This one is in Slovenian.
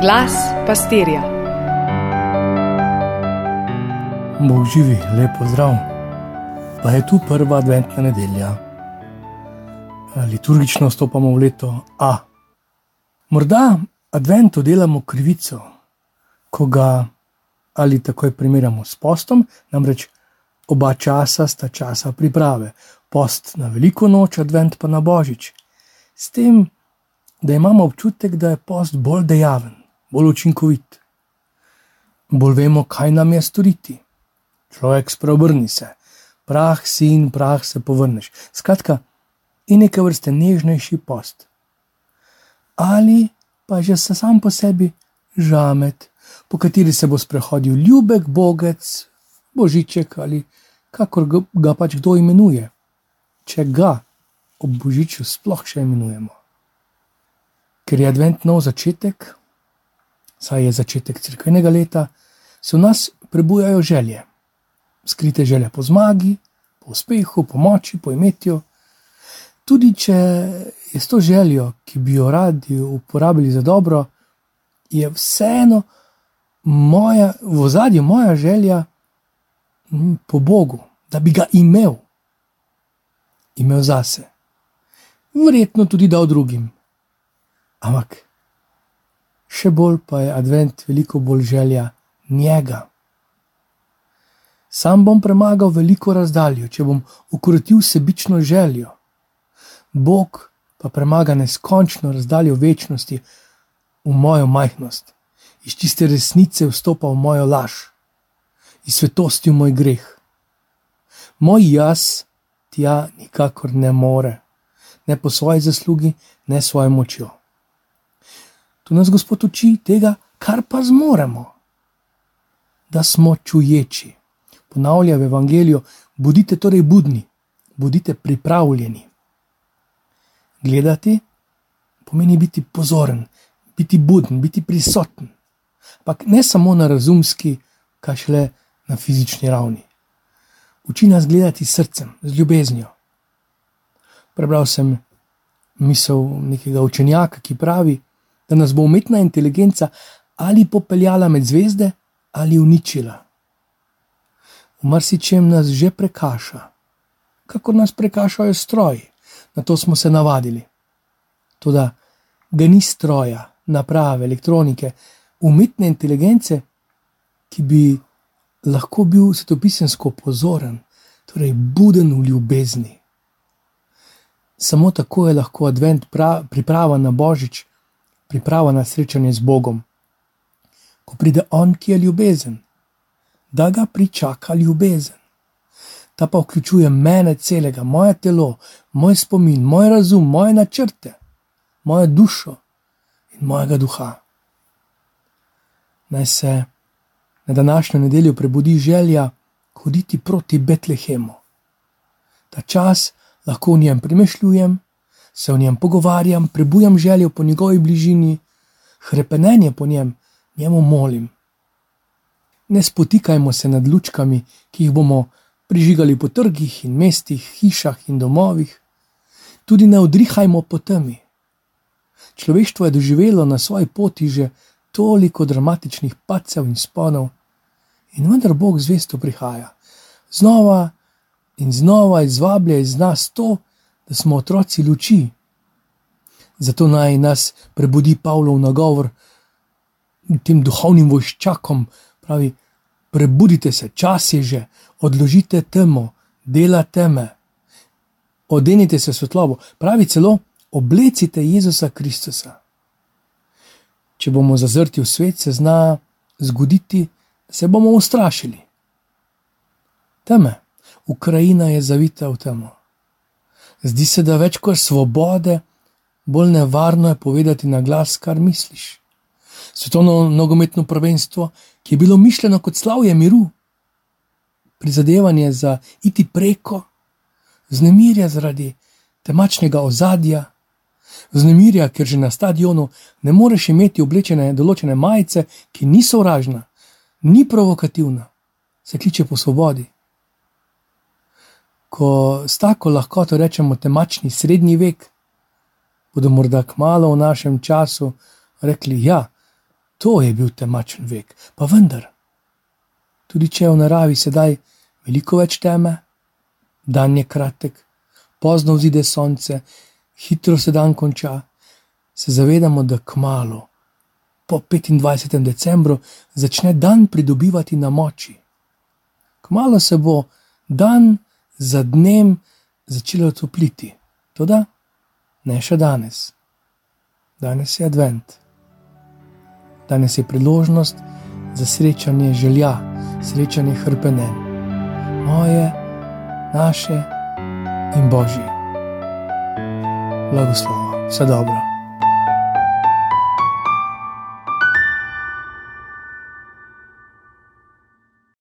Glas pastirja. Bog živi, lepo zdrav. Pa je tu prva adventna nedelja. Liturgično stopamo v leto A. Morda adventu delamo krivico, ko ga ali takoj primerjamo s postom, namreč oba časa sta časa priprave. Post na veliko noč, advent pa na božič. S tem, da imamo občutek, da je post bolj dejaven, bolj učinkovit. Bolj vemo, kaj nam je storiti. Človek spreobrni se, prah si in prah se povrneš. Skratka, in neke vrste nežnejši post. Ali pa že sam po sebi žamet, po kateri se bo sprehodil ljubek bogec, božiček ali kakor ga pač kdo imenuje, če ga ob božiču sploh še imenujemo. Ker je advent nov začetek, saj je začetek crkvenega leta, se v nas prebujajo želje, skrite želje po zmagi, po uspehu, po moči, po imetju. Tudi če je s to željo, ki bi jo radi uporabili za dobro, je vseeno moja, v zadju moja želja po Bogu, da bi ga imel, imel zase. Verjetno tudi dal drugim. Ampak še bolj pa je advent veliko bolj želja njega. Sam bom premagal veliko razdaljo, če bom ukrotil sebično željo. Bog pa premaga neskončno razdaljo večnosti v mojo majhnost, iz čiste resnice vstopa v mojo laž, iz svetosti v moj greh. Moj jaz tja nikakor ne more, ne po svoji zaslugi, ne svojo močjo. Tu nas Gospod uči tega, kar pa zmoremo, da smo čuječi. Ponavlja v Evangeliju: Budite torej budni, budite pripravljeni. Gledati pomeni biti pozoren, biti buden, biti prisoten. Ampak ne samo na razumski, kaj šele na fizični ravni. Uči nas gledati srcem, z ljubeznijo. Prebral sem misel nekega učenjaka, ki pravi, da nas bo umetna inteligenca ali popeljala med zvezde ali uničila. V marsičem nas že prekaša, kako nas prekašajo stroji, na to smo se navadili. Toda ga ni stroja, naprave, elektronike, umetne inteligence, ki bi lahko bil svetopisensko pozoren, torej buden v ljubezni. Samo tako je lahko advent pra, priprava na božič, priprava na srečanje z Bogom. Ko pride On, ki je ljubezen, da ga pričaka ljubezen. Ta pa vključuje mene celega, moje telo, moj spomin, moj razum, moje načrte, mojo dušo in mojega duha. Naj se na današnjo nedeljo prebudi želja hoditi proti Betlehemu. Ta čas lahko v njem premešljujem, se o njem pogovarjam, prebujam željo po njegovi bližini, hrepenenje po njem, njemu molim. Ne spotikajmo se nad lučkami, ki jih bomo prižigali po trgih in mestih, hišah in domovih, tudi ne odrihajmo po temi. Človeštvo je doživelo na svoji poti že toliko dramatičnih pacev in sponov, in vendar Bog zvesto prihaja. Znova in znova izvablja iz nas to, da smo otroci luči. Zato naj nas prebudi Pavlov nagovor tem duhovnim vojščakom, pravi: Prebudite se, čas je že, odložite temo, dela teme, odenite se svetlobo, pravi celo: oblecite Jezusa Kristusa. Če bomo zazrti v svet, se zna zgoditi, da se bomo ustrašili. Teme, Ukrajina je zavita v temo. Zdi se, da več kot svobode, bolj nevarno je povedati na glas, kar misliš. Svetovno nogometno prvenstvo, ki je bilo mišljeno kot slavje miru, prizadevanje za iti preko, znemirja zaradi temačnega ozadja, znemirja, ker že na stadionu ne moreš imeti oblečene določene majice, ki niso vražna, ni provokativna, se kliče po svobodi ko s tako lahkoto rečemo temačni srednji vek, bodo morda kmalo v našem času rekli: Ja, To je bil temačen vek, pa vendar. Tudi če je v naravi sedaj veliko več teme, dan je kratek, pozno vzide sonce, hitro se dan konča, se zavedamo, da kmalo, po 25. decembru, začne dan pridobivati na moči. Kmalo se bo dan za dnem začelo topliti, tudi ne še danes. Danes je advent. Danes je priložnost za srečanje želja, srečanje hrpenen, moje, naše in božje. Blagoslovo, vse dobro.